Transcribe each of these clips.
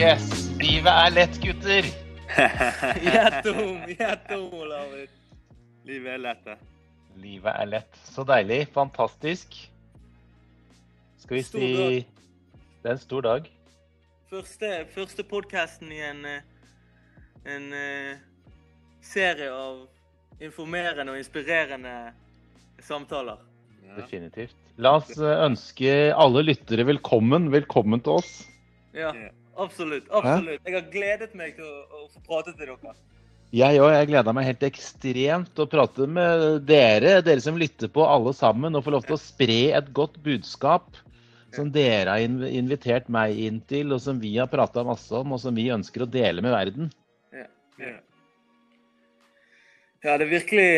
Yes, livet er lett, gutter. Gjett om, gjett om, Olav. Livet er lett, det. Livet er lett. Så deilig. Fantastisk. Skal vi Stor si dag. Det er en stor dag. Første, første podkasten i en, eh, en eh, serie av informerende og inspirerende samtaler. Ja. Definitivt. La oss eh, ønske alle lyttere velkommen. Velkommen til oss. Ja, Ja. Absolutt. absolutt. Jeg har gledet meg til å, å få prate til dere. Jeg òg. Jeg gleda meg helt ekstremt til å prate med dere, dere som lytter på, alle sammen, og få lov til å spre et godt budskap som dere har invitert meg inn til, og som vi har prata masse om, og som vi ønsker å dele med verden. Ja. Ja. Ja, det er virkelig,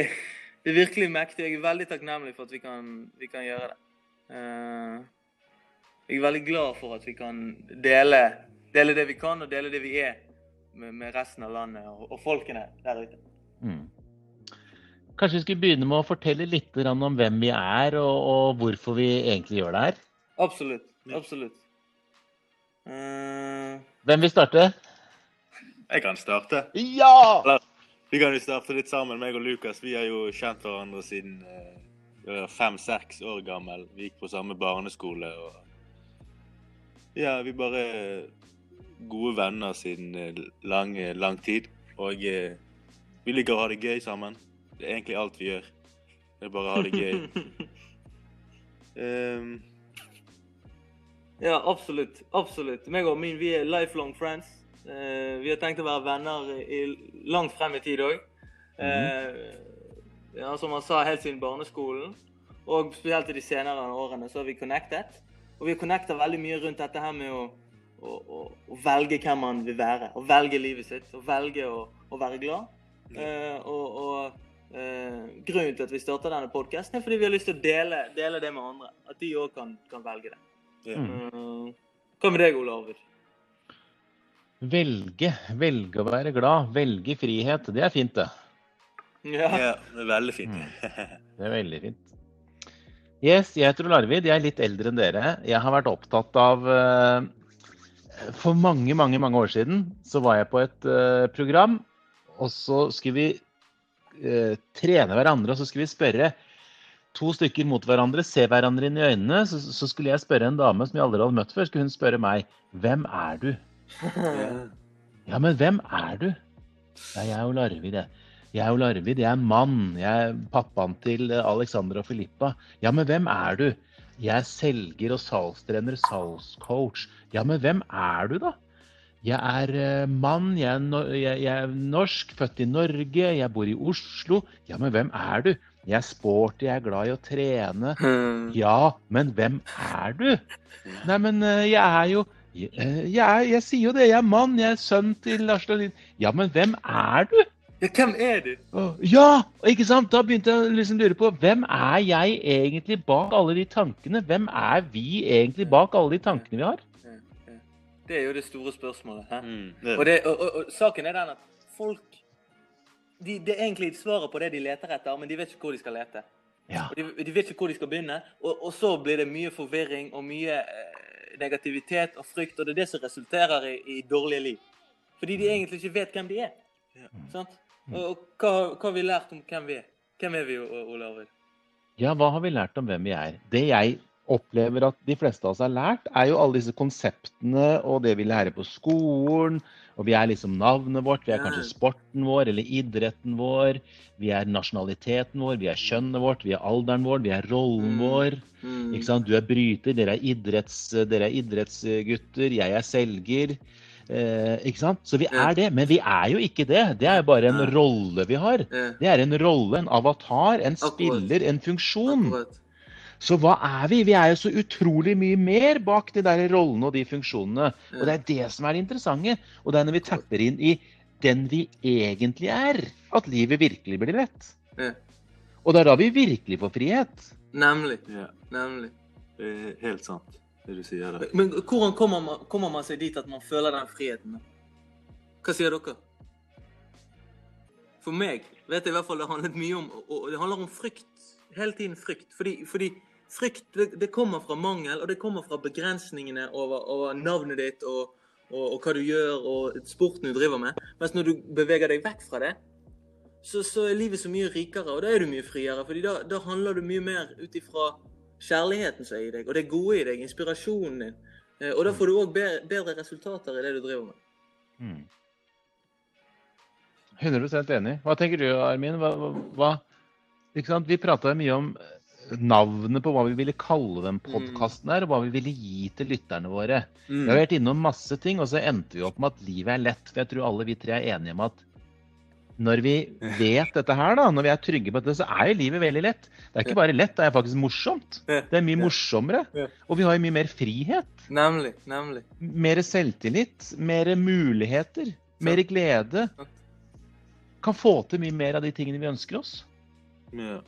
det er virkelig mektig. Jeg er veldig takknemlig for at vi kan, vi kan gjøre det. Eh, jeg er veldig glad for at vi kan dele, dele det vi kan, og dele det vi er med, med resten av landet og, og folkene der ute. Mm. Kanskje vi skulle begynne med å fortelle litt om hvem vi er, og, og hvorfor vi egentlig gjør det her. Absolutt. Absolutt. Uh... Hvem vil starte? Jeg kan starte. Ja! Vi kan jo starte litt sammen, meg og Lukas. Vi har jo kjent hverandre siden eh, vi var fem-seks år gammel. Vi gikk på samme barneskole. og Ja, vi bare gode venner siden eh, lang, lang tid. Og eh, vi liker å ha det gøy sammen. Det er egentlig alt vi gjør. Det er bare å ha det gøy. um... ja, absolutt. Absolutt. Meg og min, vi er lifelong friends. Uh, vi har tenkt å være venner i, langt frem i tid òg. ja, som han sa, helt siden barneskolen. Og spesielt i de senere årene så har vi connected. Og vi har connecta veldig mye rundt dette her med å, å, velge hvem man vil være. Å velge livet sitt. Å velge å, å være glad. Eh, og og eh, grunnen til at vi starta denne podkasten, er fordi vi har lyst til å dele, dele det med andre. At de òg kan, kan velge det. Mm. Eh, hva med deg, Ole Arvid? Velge. Velge å være glad. Velge frihet. Det er fint, det. Ja. ja, det er veldig fint. Det er veldig fint. Yes, jeg heter Ole Arvid. Jeg er litt eldre enn dere. Jeg har vært opptatt av eh, For mange, mange mange år siden så var jeg på et uh, program, og så skulle vi uh, trene hverandre, og så skulle vi spørre to stykker mot hverandre, se hverandre inn i øynene. Så, så skulle jeg spørre en dame som jeg aldri hadde møtt før, skulle hun spørre meg Hvem er du? Ja. Men hvem er du? Ja, jeg er jo Larvid, jeg. Jeg er jo Larvid, jeg er mann. Jeg er pappaen til Alexander og Filippa. Ja, men hvem er du? Jeg er selger og salgstrener, salgscoach. Ja, men hvem er du, da? Jeg er eh, mann, jeg er, no jeg, jeg er norsk, født i Norge, jeg bor i Oslo. Ja, men hvem er du? Jeg er sporty, jeg er glad i å trene. Ja, men hvem er du? Nei, men eh, jeg er jo jeg, eh, jeg, er, sier jo det, jeg er mann, jeg er sønn til Lars Lundin. Ja, men hvem er du? Ja, hvem er du? Ja, ikke sant? Da begynte jeg å liksom lure på hvem er jeg egentlig bak alle de tankene? Hvem er vi egentlig bak alle de tankene vi har? Det er jo det store spørsmålet. Hæ? Mm, det, Og, det, og, og, og saken er den at folk de, Det er egentlig svaret på det de leter etter, men de vet ikke hvor de skal lete. Ja. Og de, de vet ikke hvor de skal begynne. Og, og så blir det mye forvirring og mye eh, negativitet og frykt, og det er det som resulterer i, i dårlige liv. Fordi de egentlig ikke vet hvem de er. Ja. Sant? Og, og hva, hva har vi lært om hvem vi er? Hvem er vi, Ole Arvid? Ja, hva har vi lært om hvem vi er? Det jeg opplever at de fleste av oss har lært, er jo alle disse konseptene og det vi lærer på skolen. Og vi er liksom navnet vårt, vi er kanskje sporten vår eller idretten vår. Vi er nasjonaliteten vår, vi er kjønnet vårt, vi er alderen vår, vi er rollen Mm. vår. Ikke sant? Du er bryter, dere er, idretts, dere er idrettsgutter, jeg er selger. Eh, ikke sant? Så vi er det, men vi er jo ikke det. Det er jo bare en rolle vi har. Det er en rolle, en avatar, en spiller, en funksjon. Så hva er vi? Vi er jo så utrolig mye mer bak de der rollene og de funksjonene. Og det er det som er det interessante. Og det er når vi tapper inn i den vi egentlig er, at livet virkelig blir lett. Og det er da vi virkelig får frihet. Nemlig. ja, Nemlig. det er helt sant, det du sier der. Men hvordan kommer man, kommer man seg dit at man føler den friheten? Hva sier dere? For meg vet jeg i hvert fall det handlet mye om og Det handler om frykt. Hele tiden frykt. Fordi, fordi frykt det, det kommer fra mangel, og det kommer fra begrensningene over, over navnet ditt og, og, og hva du gjør, og sporten du driver med. Mens når du beveger deg vekk fra det, så, så er livet så mye rikere, og da er du mye friere. fordi da, da handler du mye mer ut ifra kjærligheten som er i deg, og det gode i deg, inspirasjonen din. Eh, Og da får du òg bedre, resultater i det du driver med. Mm. 100 enig. Hva tenker du, Armin? Hva, hva? Vi prata mye om navnet på hva vi ville kalle den podkasten her, og hva vi ville gi til lytterne våre. Vi har vært innom masse ting, og så endte vi opp med at livet er lett. For jeg tror alle vi tre er enige om at når vi vet dette her, da, når vi er trygge på dette, så er jo livet veldig lett. Det er ikke bare lett, det er faktisk morsomt. Det er mye morsommere. Og vi har jo mye mer frihet. Nemlig. Nemlig. Mer selvtillit. Mer muligheter. Mer glede. Kan få til mye mer av de tingene vi ønsker oss. Ja.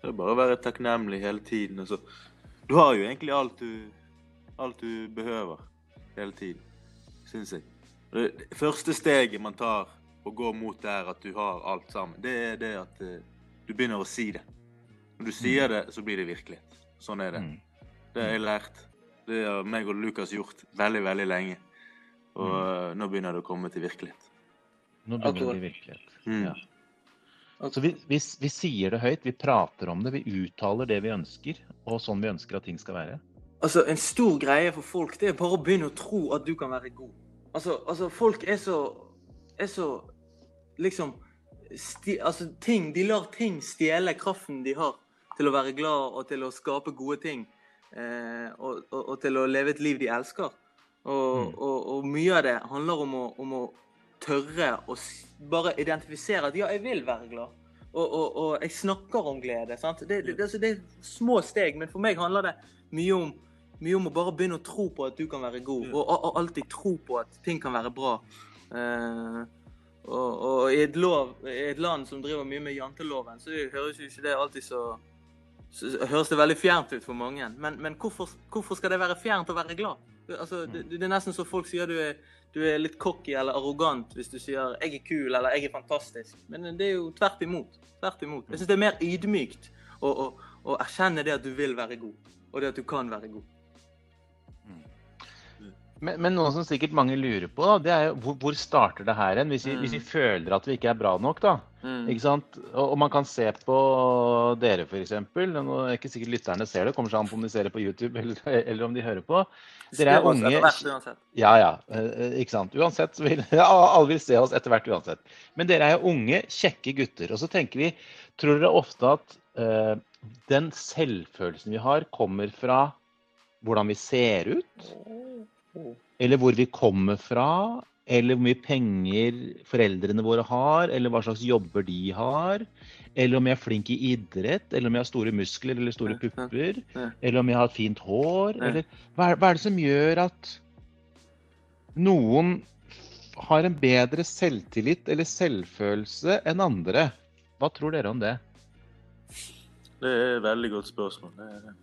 Det er bare å være takknemlig hele tiden. Altså. Du har jo egentlig alt du, alt du behøver hele tiden, syns jeg. Det første steget man tar og går mot der at du har alt sammen, det er det at eh, du begynner å si det. Når du sier det, så blir det virkelighet. Sånn er det. Mm. Det har jeg lært. Det har meg og Lukas gjort veldig, veldig lenge. Og eh, nå begynner det å komme til virkelighet. Nå begynner det å bli virkelighet. Mm. Ja. Så vi, vi, vi sier det høyt, vi prater om det, vi uttaler det vi ønsker, og sånn vi ønsker at ting skal være. Altså, En stor greie for folk det er bare å begynne å tro at du kan være god. Altså, altså folk er så er så liksom sti, altså, ting, De lar ting stjele kraften de har til å være glad og til å skape gode ting. Eh, og, og, og til å leve et liv de elsker. Og, Mm. og, mye av det handler om å, om å tørre å bare identifisere at ja, jeg vil være glad. Og, jeg snakker om glede. sant? Det, det, det, altså, det er små steg, men for meg handler det mye om, mye om å bare begynne å tro på at du kan være god, og alltid tro på at ting kan være bra. Eh, og, og i, et lov, i et land som driver mye med janteloven, så høres jo ikke det alltid så, så høres det veldig fjernt ut for mange. Men, men hvorfor, hvorfor skal det være fjernt å være glad? Altså, det, det er nesten så folk sier du er, du er litt cocky eller arrogant hvis du sier 'jeg er kul' eller 'jeg er fantastisk'. Men det er jo tvert imot. Tvert imot. Jeg syns det er mer ydmykt å, å, å erkjenne det at du vil være god, og det at du kan være god. Men, men noe som sikkert mange lurer på, da, det er jo hvor, hvor starter det her hen? Hvis, vi- Mm. hvis vi føler at vi ikke er bra nok, da. Ikke sant? Og, og man kan se på dere, f.eks. Nå er ikke sikkert lytterne ser det, kommer seg an på om de ser det på YouTube eller, eller om de hører på. Dere er unge. Ja, ja. eh, Ikke sant. Uansett så vil ja, Alle vil se oss etter hvert uansett. Men dere er jo unge, kjekke gutter. Og så tenker vi Tror dere ofte at uh, den selvfølelsen vi har, kommer fra hvordan vi ser ut? Eller hvor vi kommer fra? Eller hvor mye penger foreldrene våre har? Eller hva slags jobber de har? Eller om jeg er flink i idrett? Eller om jeg har store muskler eller store pupper? Eller om jeg har fint hår? Eller hva er, hva er det som gjør at noen har en bedre selvtillit eller selvfølelse enn andre? Hva tror dere om det? Det er et veldig godt spørsmål. Det er det.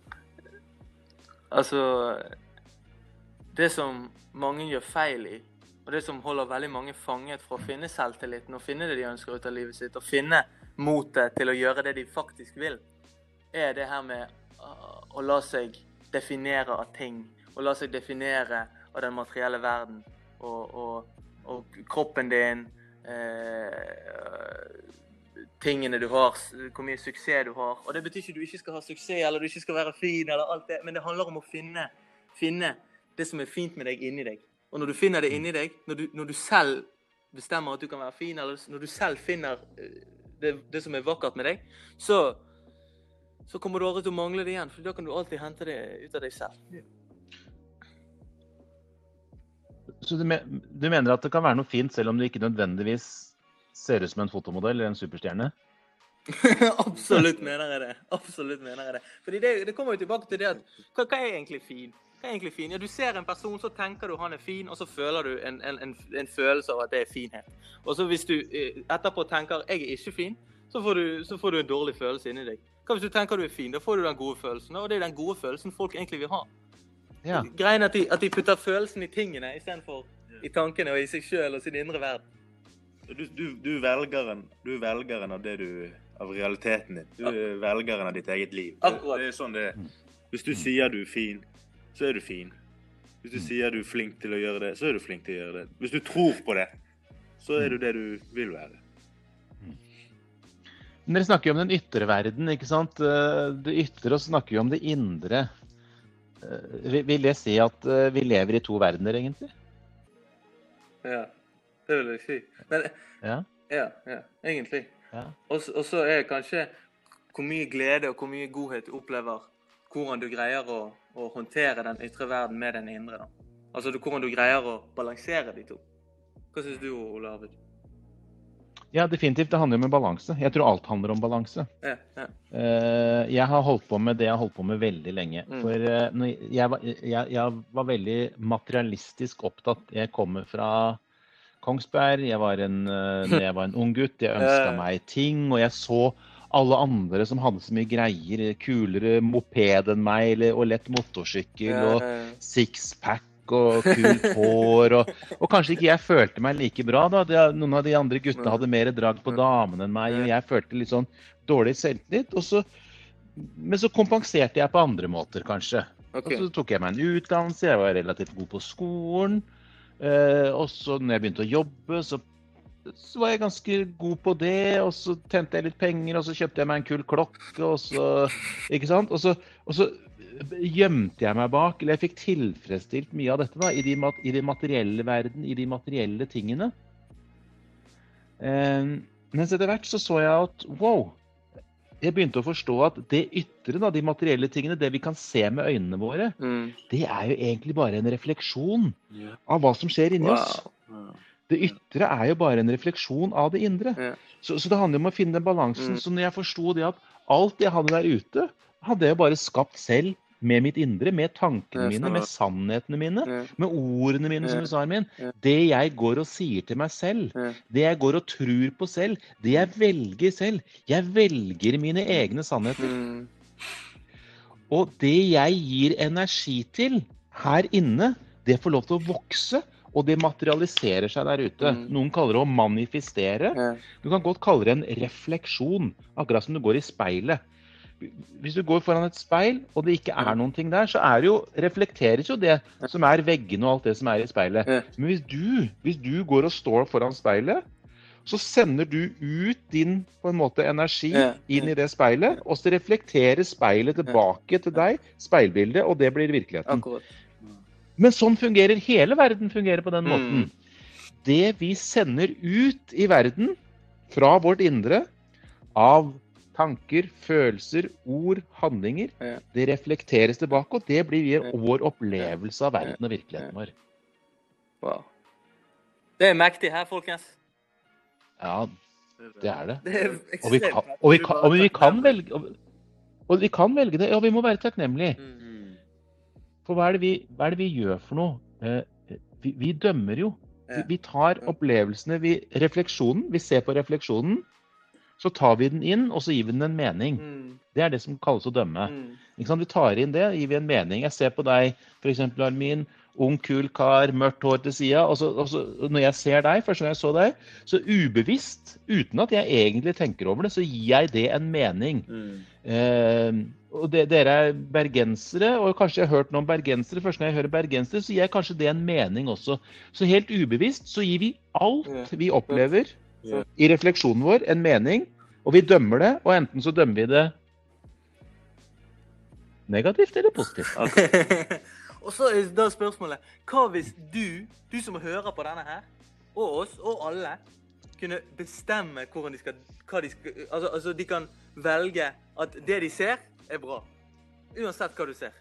Altså Det som mange gjør feil i, og det som holder veldig mange fanget fra å finne selvtilliten og finne det de ønsker ut av livet sitt, og finne motet til å gjøre det de faktisk vil, er det her med uh, å la seg definere av ting. Å la seg definere av den materielle verden. Og, og, og kroppen din, eh, tingene du har, hvor mye suksess du har. Og det betyr ikke at du ikke skal ha suksess eller du ikke skal være fin, eller alt det, men det handler om å finne, finne det som er fint med deg inni deg. Og når du finner det inni deg, når du, når du selv bestemmer at du kan være fin, eller når du selv finner eh, det, det som er vakkert med deg, så, så kommer du aldri til å mangle det igjen, for da kan du alltid hente det ut av deg selv. Så du, me du mener at det kan være noe fint selv om du ikke nødvendigvis ser ut som en fotomodell eller en superstjerne? Absolutt mener jeg det. Absolutt mener jeg det. Fordi det, det kommer jo tilbake til det at hva, hva er egentlig fin? Hva er egentlig fin? Ja, Du ser en person, så tenker du han er fin, og så føler du en, en, en, en følelse av at det er finhet. Og så hvis du eh, etterpå tenker 'jeg er ikke fin', så får, du, så får du en dårlig følelse inni deg. Hva hvis du tenker du er fin? Da får du den gode følelsen, og det er den gode følelsen folk egentlig vil ha. Ja. Greien er at de, at de putter følelsen i tingene istedenfor i tankene og i seg sjøl og sin indre verden. Du, du, du, velger en, du er velgeren av det du av realiteten din. Du er velgeren av ditt eget liv. Akkurat. det er sånn det er. Mm. Hvis du sier du er fin, så er du fin. Hvis du sier du er flink til å gjøre det, så er du flink til å gjøre det. Hvis du tror på det, så er du det du vil være. Dere snakker jo om den ytre verden, ikke sant? Eh, Det ytre, og snakker jo om det indre. Eh, vil- Vil det si at eh, vi lever i to verdener, egentlig? Ja, det vil jeg si. Men Ja. ja, ja, egentlig. Ja. Og så- er kanskje hvor mye glede og hvor mye godhet du opplever. Hvordan du greier å, å håndtere den ytre verden med den indre. da. Altså hvordan du greier å balansere de to. Hva syns du, Ole Arvid? Ja, definitivt. Det handler om en balanse. Jeg tror alt handler om balanse. Ja, ja. Eh, Jeg har holdt på med det jeg har holdt på med veldig lenge. Mm. For eh, jeg, var, jeg, jeg var veldig materialistisk opptatt. Jeg kommer fra Kongsberg. Jeg var en, eh, når jeg var en ung gutt, jeg ønska meg ting. Og jeg så alle andre som hadde så mye greier. Kulere moped enn meg, eller, og lett motorsykkel. og sixpack og kult hår. Og, og kanskje ikke jeg følte meg like bra. da. Noen av de andre guttene hadde mer drag på damene enn meg, og jeg følte litt sånn dårlig selvtillit. Og så, men så kompenserte jeg på andre måter, kanskje. Okay. Og så tok jeg meg en utdannelse, jeg var relativt god på skolen. Eh, og så når jeg begynte å jobbe, så, så var jeg ganske god på det. Og så tjente jeg litt penger, og så kjøpte jeg meg en kul klokke, og så Ikke sant? Og så, og så gjemte jeg meg bak, eller jeg fikk tilfredsstilt mye av dette da, i de, i de materielle verden, i de materielle tingene. Eh, mens etter hvert så så jeg at wow, jeg begynte å forstå at det ytre, da, de materielle tingene, det vi kan se med øynene våre, Mm. det er jo egentlig bare en refleksjon yeah. av hva som skjer inni oss. Wow. Det ytre er jo bare en refleksjon av det indre. Yeah. Så, så det handler om å finne den balansen. Mm. Så når jeg forsto det at alt jeg hadde der ute, hadde jeg bare skapt selv med mitt indre, med tankene mine, med sannhetene mine, med ordene mine, som du sa, min. Det jeg går og sier til meg selv, det jeg går og tror på selv, det jeg velger selv. Jeg velger mine egne sannheter. Mm. Og det jeg gir energi til her inne, det får lov til å vokse. Og det materialiserer seg der ute. Mm. Noen kaller det å manifestere. Du kan godt kalle det en refleksjon, akkurat som du går i speilet. Hvis du går foran et speil, og det ikke er noen ting der, så er jo, reflekteres jo det som er veggene og alt det som er i speilet. Men hvis du, hvis du går og står foran speilet, så sender du ut din på en måte energi inn i det speilet, og så reflekterer speilet tilbake til deg, speilbildet, og det blir virkeligheten. Men sånn fungerer hele verden fungerer på den Mm. måten. Det vi sender ut i verden fra vårt indre av tanker, følelser, ord, handlinger, det reflekteres tilbake, og det blir vår opplevelse av verden og virkeligheten vår. Wow. Det er mektig her, folkens. Ja, det er det. Det er Og vi kan, og vi kan, og vi kan velge og- og vi kan velge det, og vi må være takknemlige. Mm. For hva er det vi, er det vi gjør for noe? Eh, Vi, vi dømmer jo. Vi, tar opplevelsene, vi, refleksjonen. Vi ser på refleksjonen, så tar vi den inn, og så gir vi den en mening. Mm. Det er det som kalles å dømme. Mm. Vi tar inn det, gir vi en mening. Jeg ser på deg, f.eks. Armin. Ung, kul kar, mørkt hår til sida. Og, og så når jeg ser deg, første gang jeg så deg, så ubevisst, uten at jeg egentlig tenker over det, så gir jeg det en mening. Mm. Eh, og det, dere er bergensere, og kanskje jeg har hørt noe om bergensere. Første gang jeg hører bergensere, så gir jeg kanskje det en mening også. Så helt ubevisst så gir vi alt vi opplever I refleksjonen vår, en mening. Og vi dømmer det, og enten så dømmer vi det negativt eller positivt. og så er da spørsmålet Hva hvis du, du som hører på denne her, og oss, og alle, kunne bestemme hvordan de skal, hva de skal altså, altså, de kan velge at det de ser, er bra. Uansett hva du ser.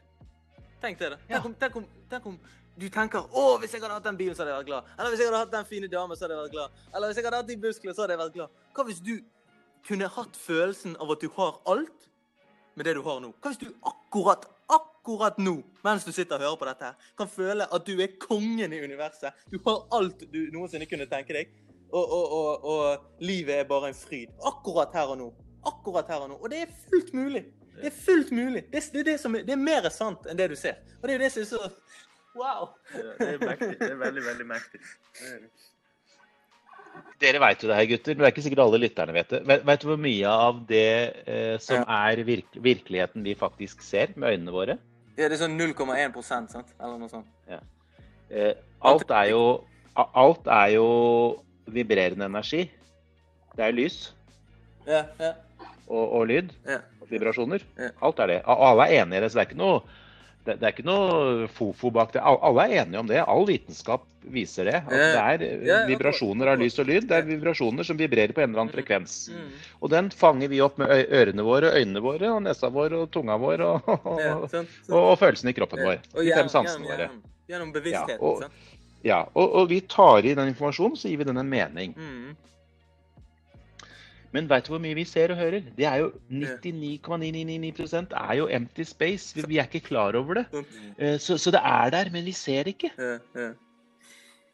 Tenk det, da. Tenk om, tenk om, tenk om du tenker 'Å, hvis jeg hadde hatt den bilen, så hadde jeg vært glad'. Eller 'hvis jeg hadde hatt den fine damen, så hadde jeg vært glad'. Eller 'hvis jeg hadde hatt de musklene, så hadde jeg vært glad'. Hva hvis du kunne hatt følelsen av at du har alt med det du har nå? Hva hvis du akkurat, akkurat nå, mens du sitter og hører på dette her, kan føle at du er kongen i universet? Du har alt du noensinne kunne tenke deg, og, og, og, og livet er bare en fryd. Akkurat her og nå. Akkurat her og nå. Og det er fullt mulig. Det er fullt mulig. Det, det, det, er, det er mer sant enn det du ser. Og det er jo det som er så Wow! Det er mektig. Det er veldig, veldig mektig. Dere veit jo det her, gutter. Det er ikke sikkert alle lytterne vet det. Vet, vet du hvor mye av det eh, som er virk virkeligheten vi faktisk ser med øynene våre? Ja, det er sånn 0,1% sant? Eller noe sånt. Ja. Eh, alt er jo Alt er jo vibrerende energi. Det er lys Ja, ja, og, og lyd. ja. og Vibrasjoner. Ja. Alt er det. Alle er enige i det, så det er ikke noe det, er ikke noe fofo bak det. Alle er enige om det. All vitenskap viser det. At det er eh, vibrasjoner av lys og lyd. Det er vibrasjoner som vibrerer på en eller annen frekvens. Mm. Og den fanger vi opp med ørene våre, øynene våre, og nesa vår og tunga vår og, og, og, og følelsene i kroppen vår. De fem sansene våre. Gjennom, bevisstheten, Ja, og- vi tar i den informasjonen, så gir vi den en mening. Men veit du hvor mye vi ser og hører? Det er jo 99,999% er jo empty space. Vi, vi er ikke klar over det. Eh, Så, så det er der, men vi ser ikke.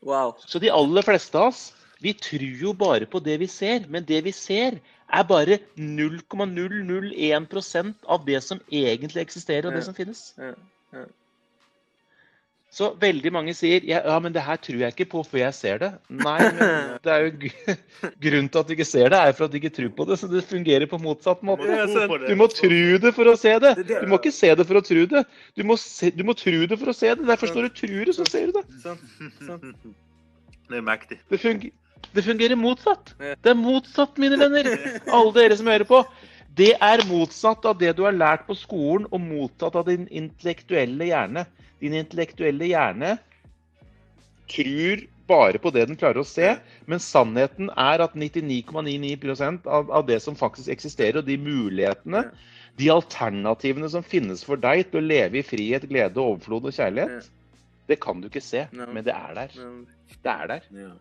Wow. Så de aller fleste av oss, vi tror jo bare på det vi ser. Men det vi ser, er bare 0,001% av det som egentlig eksisterer, og det som finnes. Så veldig mange sier ja, ja, men det her tror jeg ikke på før jeg ser det. Nei, men det er jo gr- grunnen til at du ikke ser det, er for at du ikke tror på det. Så det fungerer på motsatt måte. Du må tro det for å se det. Du må ikke se det for å tro det. Du må, se, du må tro det for å se det. Derfor står du 'tror det', så ser du det. Det er mektig. Det, fungerer, motsatt. Det er motsatt, mine venner. Alle dere som hører på. Det er motsatt av det du har lært på skolen, og motsatt av din intellektuelle hjerne. Din intellektuelle hjerne tror bare på det den klarer å se, men sannheten er at 99,99 av, av det som faktisk eksisterer, og de mulighetene, de alternativene som finnes for deg til å leve i frihet, glede, overflod og kjærlighet, det kan du ikke se, men det er der. Det er der. Ja.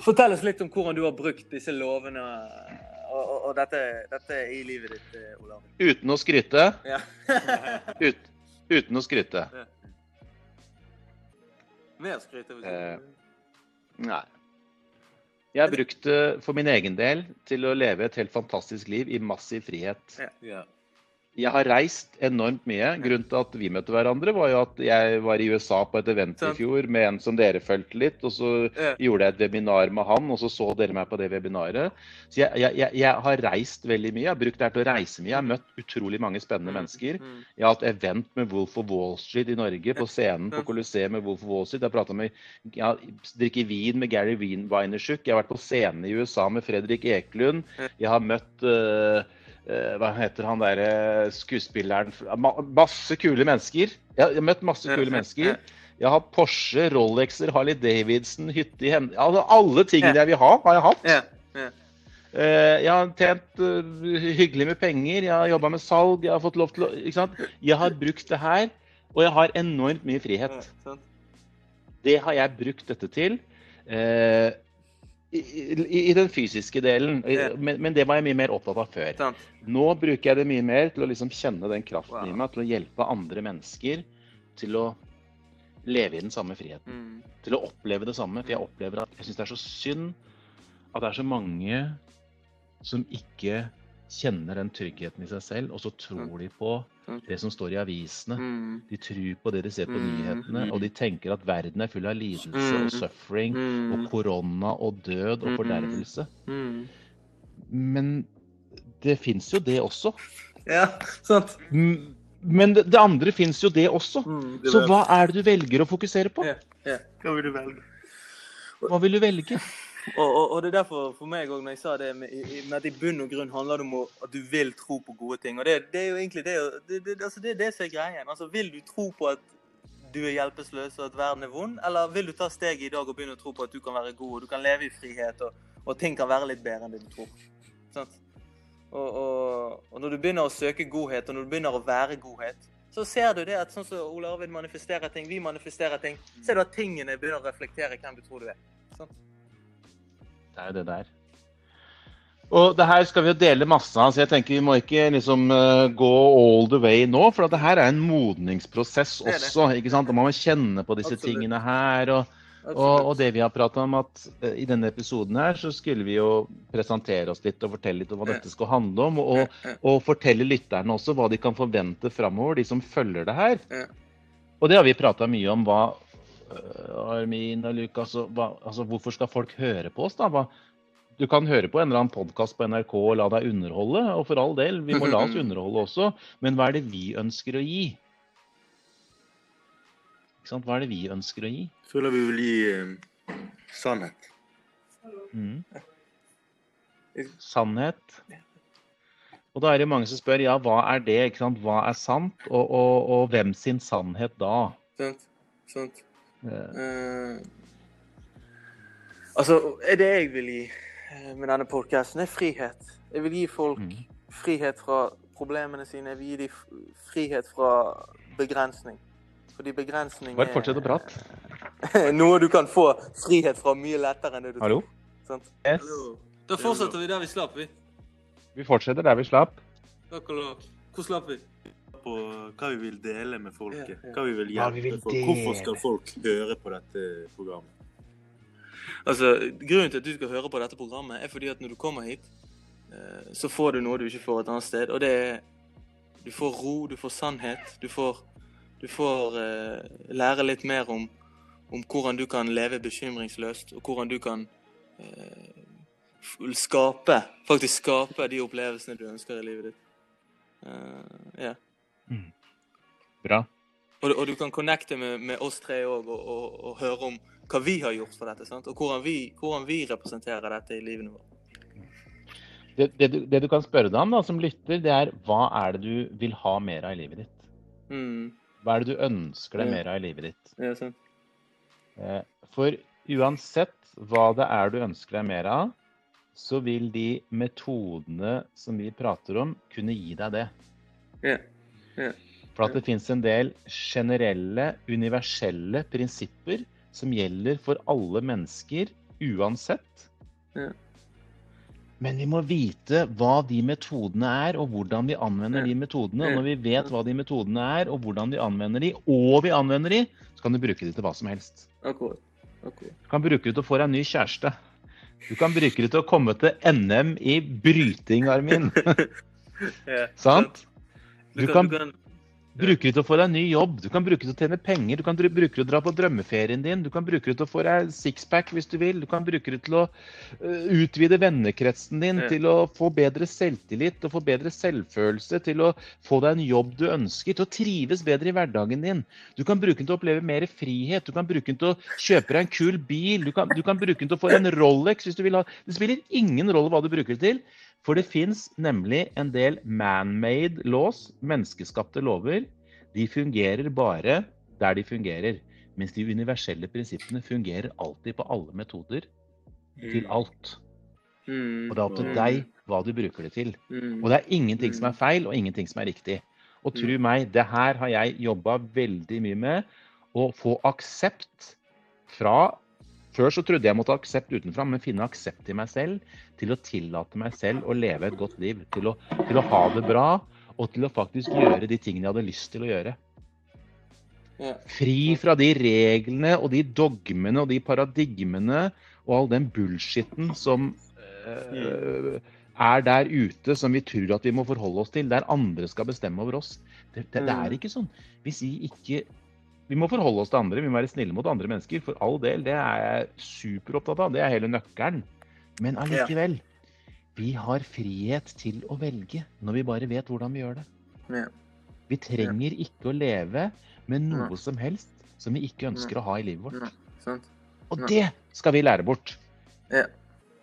Fortell oss litt om hvordan du har brukt disse lovene og, og, og dette, dette i livet ditt, eh, Olav. Uten å skryte. Ja. Ut, uten å skryte. Mer skryte? jeg du si. Eh, Nei. Jeg har brukt det for min egen del til å leve et helt fantastisk liv i massiv frihet. Ja. Jeg har reist enormt mye. Grunnen til at vi møtte hverandre, var jo at jeg var i USA på et event i fjor med en som dere fulgte litt, og så Ja. gjorde jeg et webinar med han, og så så dere meg på det webinaret. Så jeg, jeg, jeg, jeg har reist veldig mye. Jeg har brukt det her til å reise mye. Jeg har møtt utrolig mange spennende mennesker. Mm. Jeg har hatt event med Wolf of Wall Street i Norge, på scenen på Colosseum med Wolf of Wall Street. Jeg har prata med, jeg har drikket vin med Gary Wien- Vaynerchuk. Jeg har vært på scenen i USA med Fredrik Eklund. Jeg har møtt eh, Hva heter han derre skuespilleren Masse kule mennesker. Jeg har møtt masse kule mennesker. Jeg har Porsche, Rolexer, Harley Davidson, hytte i Hem... Altså, alle tingene jeg vil ha, har jeg hatt. Eh, jeg har tjent eh, hyggelig med penger, jeg har jobba med salg, jeg har fått lov til å ikke sant? Jeg har brukt det her, og jeg har enormt mye frihet. Det har jeg brukt dette til. eh, i, i, I den fysiske delen. Ja. Men, men det var jeg mye mer opptatt av før. Sant. Nå bruker jeg det mye mer til å liksom kjenne den kraften Wow. i meg, til å hjelpe andre mennesker til å leve i den samme friheten. Mm. Til å oppleve det samme. For jeg opplever at jeg syns det er så synd at det er så mange som ikke kjenner den tryggheten i seg selv, og så tror de på det som står i avisene. Mm. De tror på det de ser på Mm, nyhetene, og de tenker at verden er full av lidelse og suffering Mm. og korona og død og Mm. fordervelse. Men det fins jo det også. Ja, sant. Men det, det andre fins jo det også. Mm. Så hva er det du velger å fokusere på? Ja, ja. Hva vil du velge? Hva vil du velge? Og, og, og det er derfor for meg òg, når jeg sa det med, at i bunn og grunn handler det om at du vil tro på gode ting. Og det, det er jo egentlig det det, det, altså det, er det som er greien. Altså, vil du tro på at du er hjelpeløs og at verden er vond, eller vil du ta steget i dag og begynne å tro på at du kan være god, og du kan leve i frihet, og, og ting kan være litt bedre enn det du tror? Sånn? Og, og, når du begynner å søke godhet, og når du begynner å være godhet, så ser du det at sånn som Ole Arvid manifesterer ting, vi manifesterer ting, ser du at tingene begynner å reflektere hvem du tror du er. Sant? Det er jo det der. Og det her skal vi jo dele masse av, så jeg tenker vi må ikke liksom uh, gå all the way nå. For at det her er en modningsprosess Det er det. også. ikke sant? Og man må kjenne på disse Absolutt. tingene her. Og, og, og det vi har prata om, at uh, i denne episoden her så skulle vi jo presentere oss litt og fortelle litt om hva dette skal handle om. Og, og fortelle lytterne også hva de kan forvente framover, de som følger det her. Og det har vi prata mye om. hva Armin og Lukas, altså, hva, altså, hvorfor skal folk høre på oss? da? Hva, du kan høre på en eller annen podkast på NRK og la deg underholde, og for all del, vi må la oss underholde også. Men hva er det vi ønsker å gi? Ikke sant? Hva er det vi ønsker å gi? Føler vi vil gi eh, sannhet. Mm. Sannhet. Og da er det mange som spør ja, hva er det? Hva er sant? Og, og, og hvem sin sannhet da? Sant? Sant? Eh, altså, er det jeg vil gi eh, med denne podkasten, er frihet. Jeg vil gi folk Mm. frihet fra problemene sine. Jeg vil gi dem frihet fra begrensning. Fordi begrensning Bare fortsett å prate. er noe du kan få frihet fra mye lettere enn det du Hallo? tror. Sant? Yes. Da fortsetter vi der vi slapp, vi. Vi fortsetter der vi slapp. Takk og lov. Hvor slapp vi? På hva vi vil dele med folket. Hva vi vil hjelpe vi vil folk. Hvorfor skal folk høre på dette programmet? Altså, Grunnen til at du skal høre på dette programmet, er fordi at når du kommer hit, eh, så får du noe du ikke får et annet sted. Og det er Du får ro, du får sannhet. Du får, du får uh, lære litt mer om, om hvordan du kan leve bekymringsløst, og hvordan du kan uh, skape Faktisk skape de opplevelsene du ønsker i livet ditt. Eh, ja. Bra. Og, og du kan connecte med, med oss tre òg, og, og, og høre om hva vi har gjort for dette. sant? Og hvordan vi, hvordan vi representerer dette i livene våre. Det, det, du, det du kan spørre deg om da, som lytter, det er hva er det du vil ha mer av i livet ditt? Mm. Hva er det du ønsker deg Ja. mer av i livet ditt? Ja, sant. Eh, For uansett hva det er du ønsker deg mer av, så vil de metodene som vi prater om, kunne gi deg det. Ja. For at det fins en del generelle, universelle prinsipper som gjelder for alle mennesker uansett. Men vi må vite hva de metodene er, og hvordan vi anvender de metodene. Og når vi vet hva de metodene er, og hvordan vi anvender de, og vi anvender de, så kan du bruke de til hva som helst. Akkurat. Akkurat. Du kan bruke det til å få deg en ny kjæreste. Du kan bruke det til å komme til NM i bryting, Armin. Sant? Du, Du kan, kan- du kan Bruke det til å få deg ny jobb, du kan bruke det til å tjene penger, du kan bruke det til å dra på drømmeferien din, du kan bruke det til å få deg sixpack hvis du vil, du kan bruke det til å øh, utvide vennekretsen din, Ja. til å få bedre selvtillit, og få bedre selvfølelse, til å få deg en jobb du ønsker, til å trives bedre i hverdagen din. Du kan bruke den til å oppleve mer frihet, du kan bruke den til å kjøpe deg en kul bil, du kan, du kan bruke den til å få en Rolex hvis du vil ha. Det spiller ingen rolle hva du bruker det til, for det fins nemlig en del man-made laws, menneskeskapte lover. De fungerer bare der de fungerer. Mens de universelle prinsippene fungerer alltid på alle metoder, til alt. mm, Og det er opp til deg hva du bruker det til. mm, Og det er ingenting som er feil, og ingenting som er riktig. Og tro meg, det her har jeg jobba veldig mye med. Å få aksept fra Før så trodde jeg måtte ha aksept utenfra, men finne aksept i meg selv. Til å tillate meg selv å leve et godt liv. Til å, til å ha det bra, og til å faktisk gjøre de tingene jeg hadde lyst til å gjøre. ja. Fri fra de reglene og de dogmene og de paradigmene og all den bullshitten som øh, er der ute, som vi tror at vi må forholde oss til, der andre skal bestemme over oss. Det, det, det er Mm. ikke sånn. Hvis vi ikke Vi må forholde oss til andre, vi må være snille mot andre mennesker. For all del, det er jeg superopptatt av. Det er hele nøkkelen. Men allikevel. Vi har frihet til å velge når vi bare vet hvordan vi gjør det. Ja. Vi trenger ikke å leve med noe som helst som vi ikke ønsker å ha i livet vårt. Og det skal vi lære bort. Ja.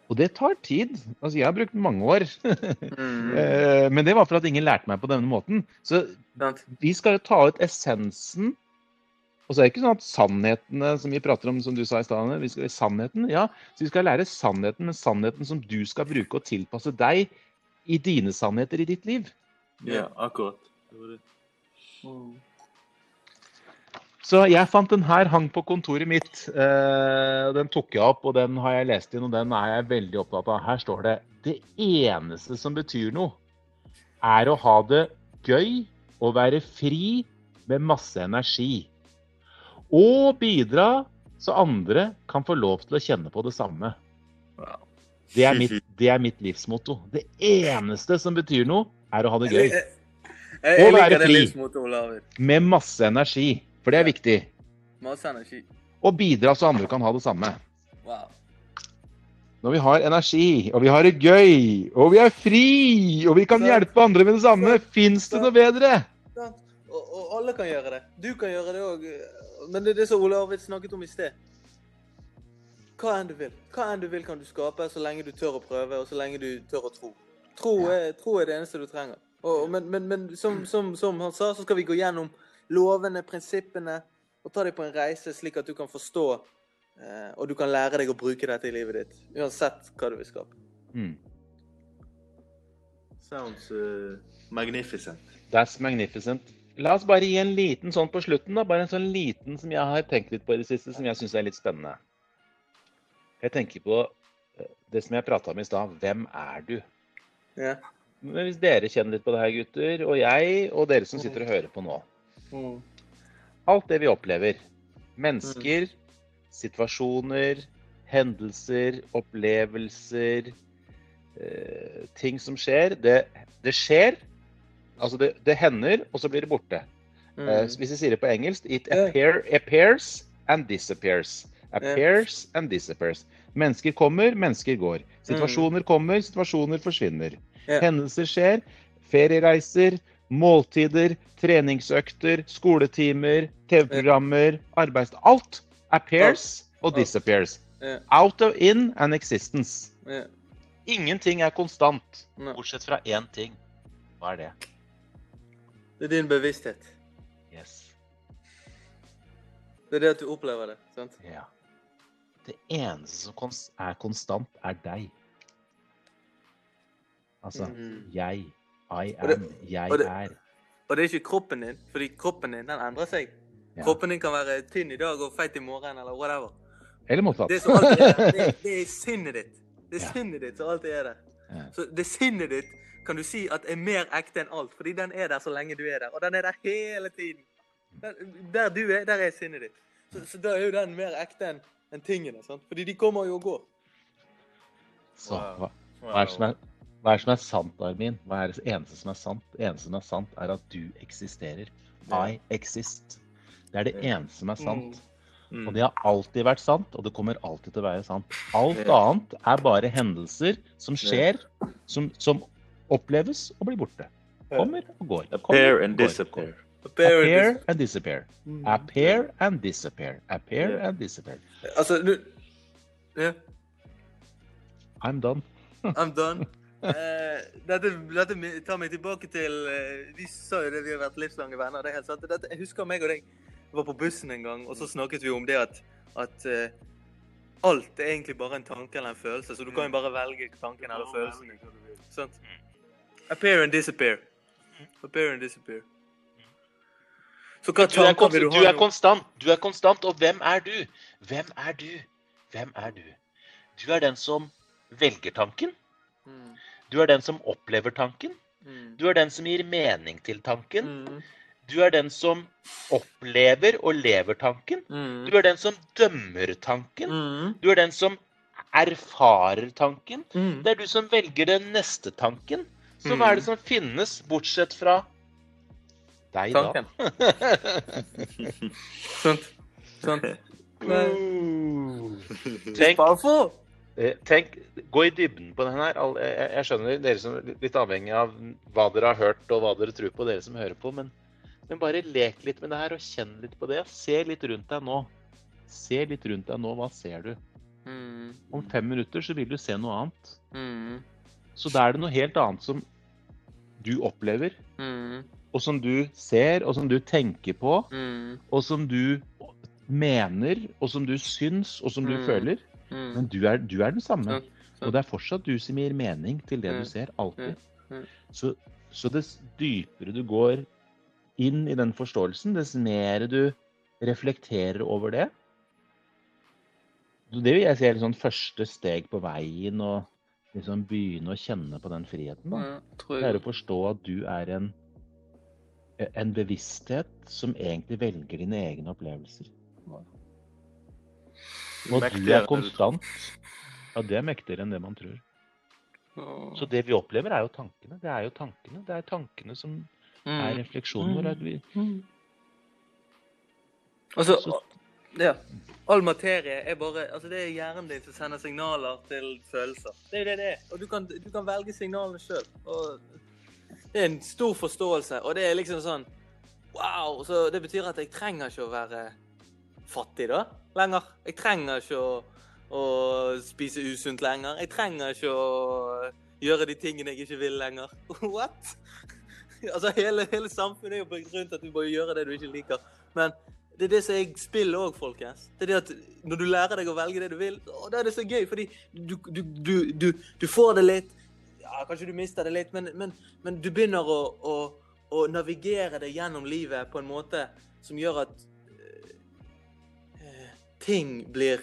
Og det tar tid. Altså, jeg har brukt mange år. Mm, Eh, Men det var for at ingen lærte meg på denne måten. Så vi skal jo ta ut essensen. Og så er det ikke sånn at sannhetene som vi prater om, som du sa i stad, vi skal sannheten, ja, så vi skal lære sannheten, men sannheten som du skal bruke og tilpasse deg i dine sannheter i ditt liv. Ja, akkurat. Det var det. Mm. Så jeg fant den her, hang på kontoret mitt. Eh, den tok jeg opp, og den har jeg lest inn, og den er jeg veldig opptatt av. Her står det Det eneste som betyr noe, er å ha det gøy og være fri med masse energi. Og bidra så andre kan få lov til å kjenne på det samme. Det er mitt, det er mitt livsmotto. Det eneste som betyr noe, er å ha det gøy. Og være fri. Med masse energi. For det er viktig. Masse energi. Og bidra så andre kan ha det samme. Wow. Når vi har energi, og vi har det gøy, og vi er fri, og vi kan hjelpe andre med det samme, fins det noe bedre? Og, og alle kan gjøre det. Du kan gjøre det òg. Men det er det som Ole Arvid snakket om i sted. Hva enn du vil. Hva enn du vil kan du skape, så lenge du tør å prøve, og så lenge du tør å tro. Tro er, tro er det eneste du trenger. Og, men men, men som, som, som han sa, så skal vi gå gjennom lovene, prinsippene, og ta deg på en reise slik at du kan forstå, eh, og du kan lære deg å bruke dette i livet ditt. Uansett hva du vil skape. Mm. Sounds uh, magnificent. That's magnificent. La oss bare gi en liten sånn på slutten, da. Bare en sånn liten som jeg har tenkt litt på i det siste, som jeg syns er litt spennende. Jeg tenker på eh, det som jeg prata om i stad. Hvem er du? Ja. Men hvis dere kjenner litt på det her, gutter, og jeg, og dere som sitter og hører på nå. Mm. Alt det vi opplever. Mennesker, situasjoner, hendelser, opplevelser, eh, ting som skjer. Det, det skjer. Altså, det, det hender, og så blir det borte. Mm. Uh, hvis jeg sier det på engelsk It appear, appears and disappears. Appears and disappears. Mennesker kommer, mennesker går. Situasjoner kommer, situasjoner forsvinner. Yeah. Hendelser skjer. Feriereiser, måltider, treningsøkter, skoletimer, TV-programmer, arbeids... Alt appears og disappears. Yeah. Out of in and existence. Ingenting er konstant, bortsett fra én ting. Hva er det? Det er din bevissthet. Yes. Det er det at du opplever det. sant? Ja. Det eneste som er konstant, er deg. Altså Mhm. jeg. I am. det-. Jeg og det- er. Og det er ikke kroppen din, fordi kroppen din den endrer seg. Ja. Kroppen din kan være tynn i dag og feit i morgen, eller whatever. Eller motsatt. Det er det, det er sinnet ditt. Det er Ja. sinnet ditt som alltid er der. Ja. Så det er sinnet ditt kan du si at er mer ekte enn alt, fordi den er der så lenge du er der. Og den er der hele tiden. Der, der du er, der er sinnet ditt. Så, så da er jo den mer ekte enn en tingene. sant? Fordi de kommer jo og går. Så hva, hva, er som er, hva er det som er sant, Armin? Hva er det eneste som er sant? Det eneste som er sant, er at du eksisterer. I exist. Det er det eneste som er sant. Mm. Og det har alltid vært sant, og det kommer alltid til å være sant. Alt annet er bare hendelser som skjer, som, som oppleves og blir borte. Kommer og går. Appear and disappear. Appear and disappear. Mm. Appear and disappear. Appear and disappear. Altså, du yeah. I'm done. I'm done. Uh, dette, dette tar meg tilbake til uh, Vi sa jo det, vi har vært livslange venner. det er helt sant. Dette, jeg husker meg og deg var på bussen en gang, og så snakket vi om det at, at uh, alt er egentlig bare en tanke eller en følelse. Så du kan jo bare velge tanken eller følelsen. Sant? Appear and disappear. Appear and disappear. Så hva Du er, vil konstant, ha? du er konstant. Du er konstant. Og hvem er du? Hvem er du? Hvem er du? Du er den som velger tanken. Mm, Du er den som opplever tanken. mm, Du er den som gir mening til tanken. mm, Du er den som opplever og lever tanken. Du er den som dømmer tanken. Du er den som erfarer tanken. Det er du som velger den neste tanken. Så hva er det som finnes, bortsett fra deg, da? Tanken. Sant. Sant. Tenk, eh, tenk, gå i dybden på den her. Jeg, jeg skjønner dere som litt avhengig av hva dere har hørt og hva dere tror på, dere som hører på. Men, men bare lek litt med det her og kjenn litt på det. Se litt rundt deg nå. Se litt rundt deg nå. Hva ser du? Mm, Om fem minutter så vil du se noe annet. mm, Så da er det noe helt annet som du opplever, mm, og som du ser, og som du tenker på, mm, og som du mener, og som du syns, og som du Mm. føler. mm. Men du er, du er den samme. Og det er fortsatt du som gir mening til det Mm. du ser. Alltid. Mm. Så, så dess dypere du går inn i den forståelsen, dess mer du reflekterer over det. Det vil jeg si er sånn første steg på veien, og liksom begynne å kjenne på den friheten. da. Ja, er å forstå at du er en, en bevissthet som egentlig velger dine egne opplevelser. Og du er konstant. Ja, det er mektigere enn det man tror. Ja. Så det vi opplever, er jo tankene. Det er jo tankene. Det er tankene som er Mm. refleksjonen vår. Vi, Mm. Altså, Så- ja. All materie er bare Altså, det er hjernen din som sender signaler til følelser. Det er det det er. Og du kan, du kan velge signalene sjøl. Det er en stor forståelse, og det er liksom sånn Wow! Så det betyr at jeg trenger ikke å være fattig da, lenger. Jeg trenger ikke å, å spise usunt lenger. Jeg trenger ikke å gjøre de tingene jeg ikke vil lenger. What? Altså, hele, hele samfunnet er jo bygd rundt at du må gjøre det du ikke liker. Men det er det som er spillet òg, folkens. Det er det at når du lærer deg å velge det du vil, da er det så gøy, fordi du, du, du, du, får det litt Ja, kanskje du mister det litt, men, men, men du begynner å, å, å navigere deg gjennom livet på en måte som gjør at uh, ting blir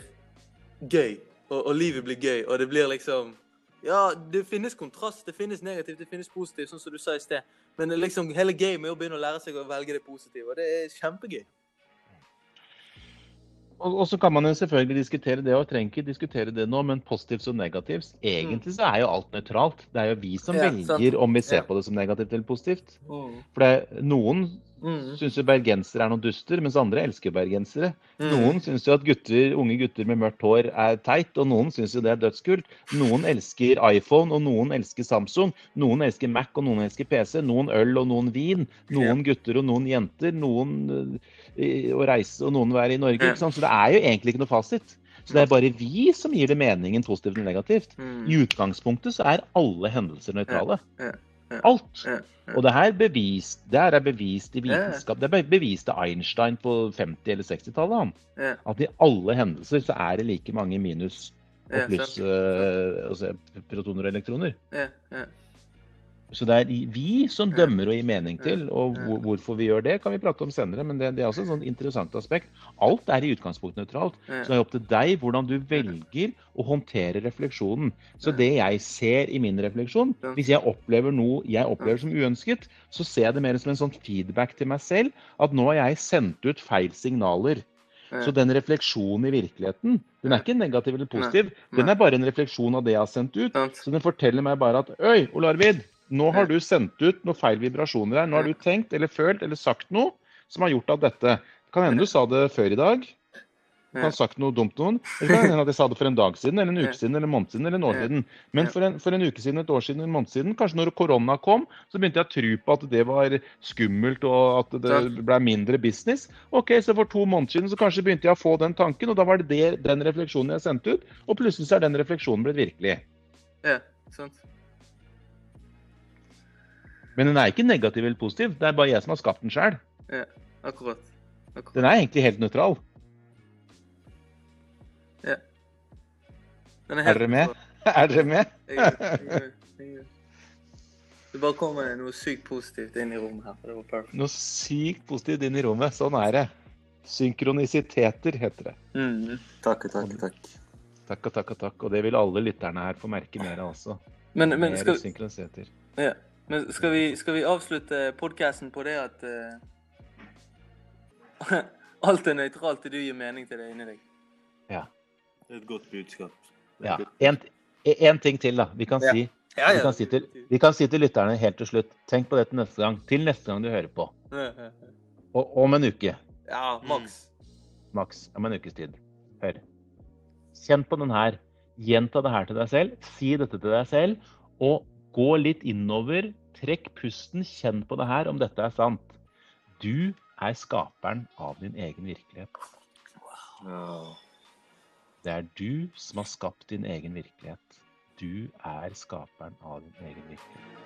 gøy, og, og livet blir gøy, og det blir liksom Ja, det finnes kontrast, det finnes negativt, det finnes positivt, sånn som du sa i sted. Men liksom, hele gamet er å begynne å lære seg å velge det positive, og det er kjempegøy. Og, og så kan man jo selvfølgelig diskutere det, og trenger ikke diskutere det nå, men positivt og negativt. Egentlig så er jo alt nøytralt. Det er jo vi som Ja, velger om vi ser Ja. på det som negativt eller positivt. For det, noen Mm. syns jo bergensere er noen duster, mens andre elsker bergensere. Mm. Noen syns jo at gutter, unge gutter med mørkt hår er teit, og noen syns jo det er dødskult. Noen elsker iPhone, og noen elsker Samsung. Noen elsker Mac, og noen elsker PC. Noen øl, og noen vin. Noen gutter og noen jenter. Noen å reise, og noen være i Norge. Ikke sant? Så det er jo egentlig ikke noe fasit. Så det er bare vi som gir det meningen positivt eller negativt. Mm. I utgangspunktet så er alle hendelser nøytrale. Ja, ja, Alt. Ja, ja. Og det her bevist, det her er bevist i Ja, ja. vitenskap. Det er be- bevist av Einstein på 50- eller 60-tallet. At i alle hendelser så er det like mange minus og pluss eh, altså protoner og elektroner. Så det er vi som dømmer og gir mening til, og hvor, hvorfor vi gjør det, kan vi prate om senere. Men det, det er også et sånt interessant aspekt. Alt er i utgangspunktet nøytralt. Så det er opp til deg hvordan du velger å håndtere refleksjonen. Så det jeg ser i min refleksjon, hvis jeg opplever noe jeg opplever som uønsket, så ser jeg det mer som en sånn feedback til meg selv, at nå har jeg sendt ut feil signaler. Så den refleksjonen i virkeligheten, den er ikke negativ eller positiv. Den er bare en refleksjon av det jeg har sendt ut. Så den forteller meg bare at Øy, Ole Arvid, nå har du sendt ut noen feil vibrasjoner her. Nå har du tenkt eller følt eller sagt noe som har gjort at dette Kan hende du sa det før i dag. Du kan ha sagt noe dumt til noen. Eller kan hende at jeg sa det for en dag siden, eller en uke siden, eller en måned siden, eller en år siden. Men for en, for en uke siden, et år siden, en måned siden, kanskje når korona kom, så begynte jeg å tro på at det var skummelt og at det ble mindre business. Ok, så for to måneder siden så kanskje begynte jeg å få den tanken, og da var det, det den refleksjonen jeg sendte ut. Og plutselig så er den refleksjonen blitt virkelig. Ja, sant. Men den er ikke negativ eller positiv. Det er bare jeg som har skapt den sjøl. Ja, akkurat. akkurat. Den er egentlig helt nøytral. Den Er dere med? Er dere med? Jeg er- jeg er- jeg er- Det bare kommer noe sykt positivt inn i rommet her. Det var perfekt. Noe sykt positivt inn i rommet. Sånn er det. Synkronisiteter heter det. Mm. Takk, takk, takk. Takk og takk og takk. Og det vil alle lytterne her få merke mer av også. Men, men, Mer skal, synkronisiteter. ja. Men skal, vi, skal vi avslutte podkasten på det at uh, Alt er nøytralt til du gir mening til det inni deg? Ja. Det er et godt budskap. Ja. En, en ting til, da. Vi kan, Ja. si, Ja, vi, kan si til, vi kan si til lytterne helt til slutt Tenk på det til neste gang. Til neste gang du hører på. Ja, ja, ja. Og om en uke. Ja, maks. Maks. Om en ukes tid. Hør. Kjenn på den her. Gjenta det her til deg selv. Si dette til deg selv. Og Gå litt innover, trekk pusten, kjenn på det her om dette er sant. Du er skaperen av din egen virkelighet. Det er du som har skapt din egen virkelighet. Du er skaperen av din egen virkelighet.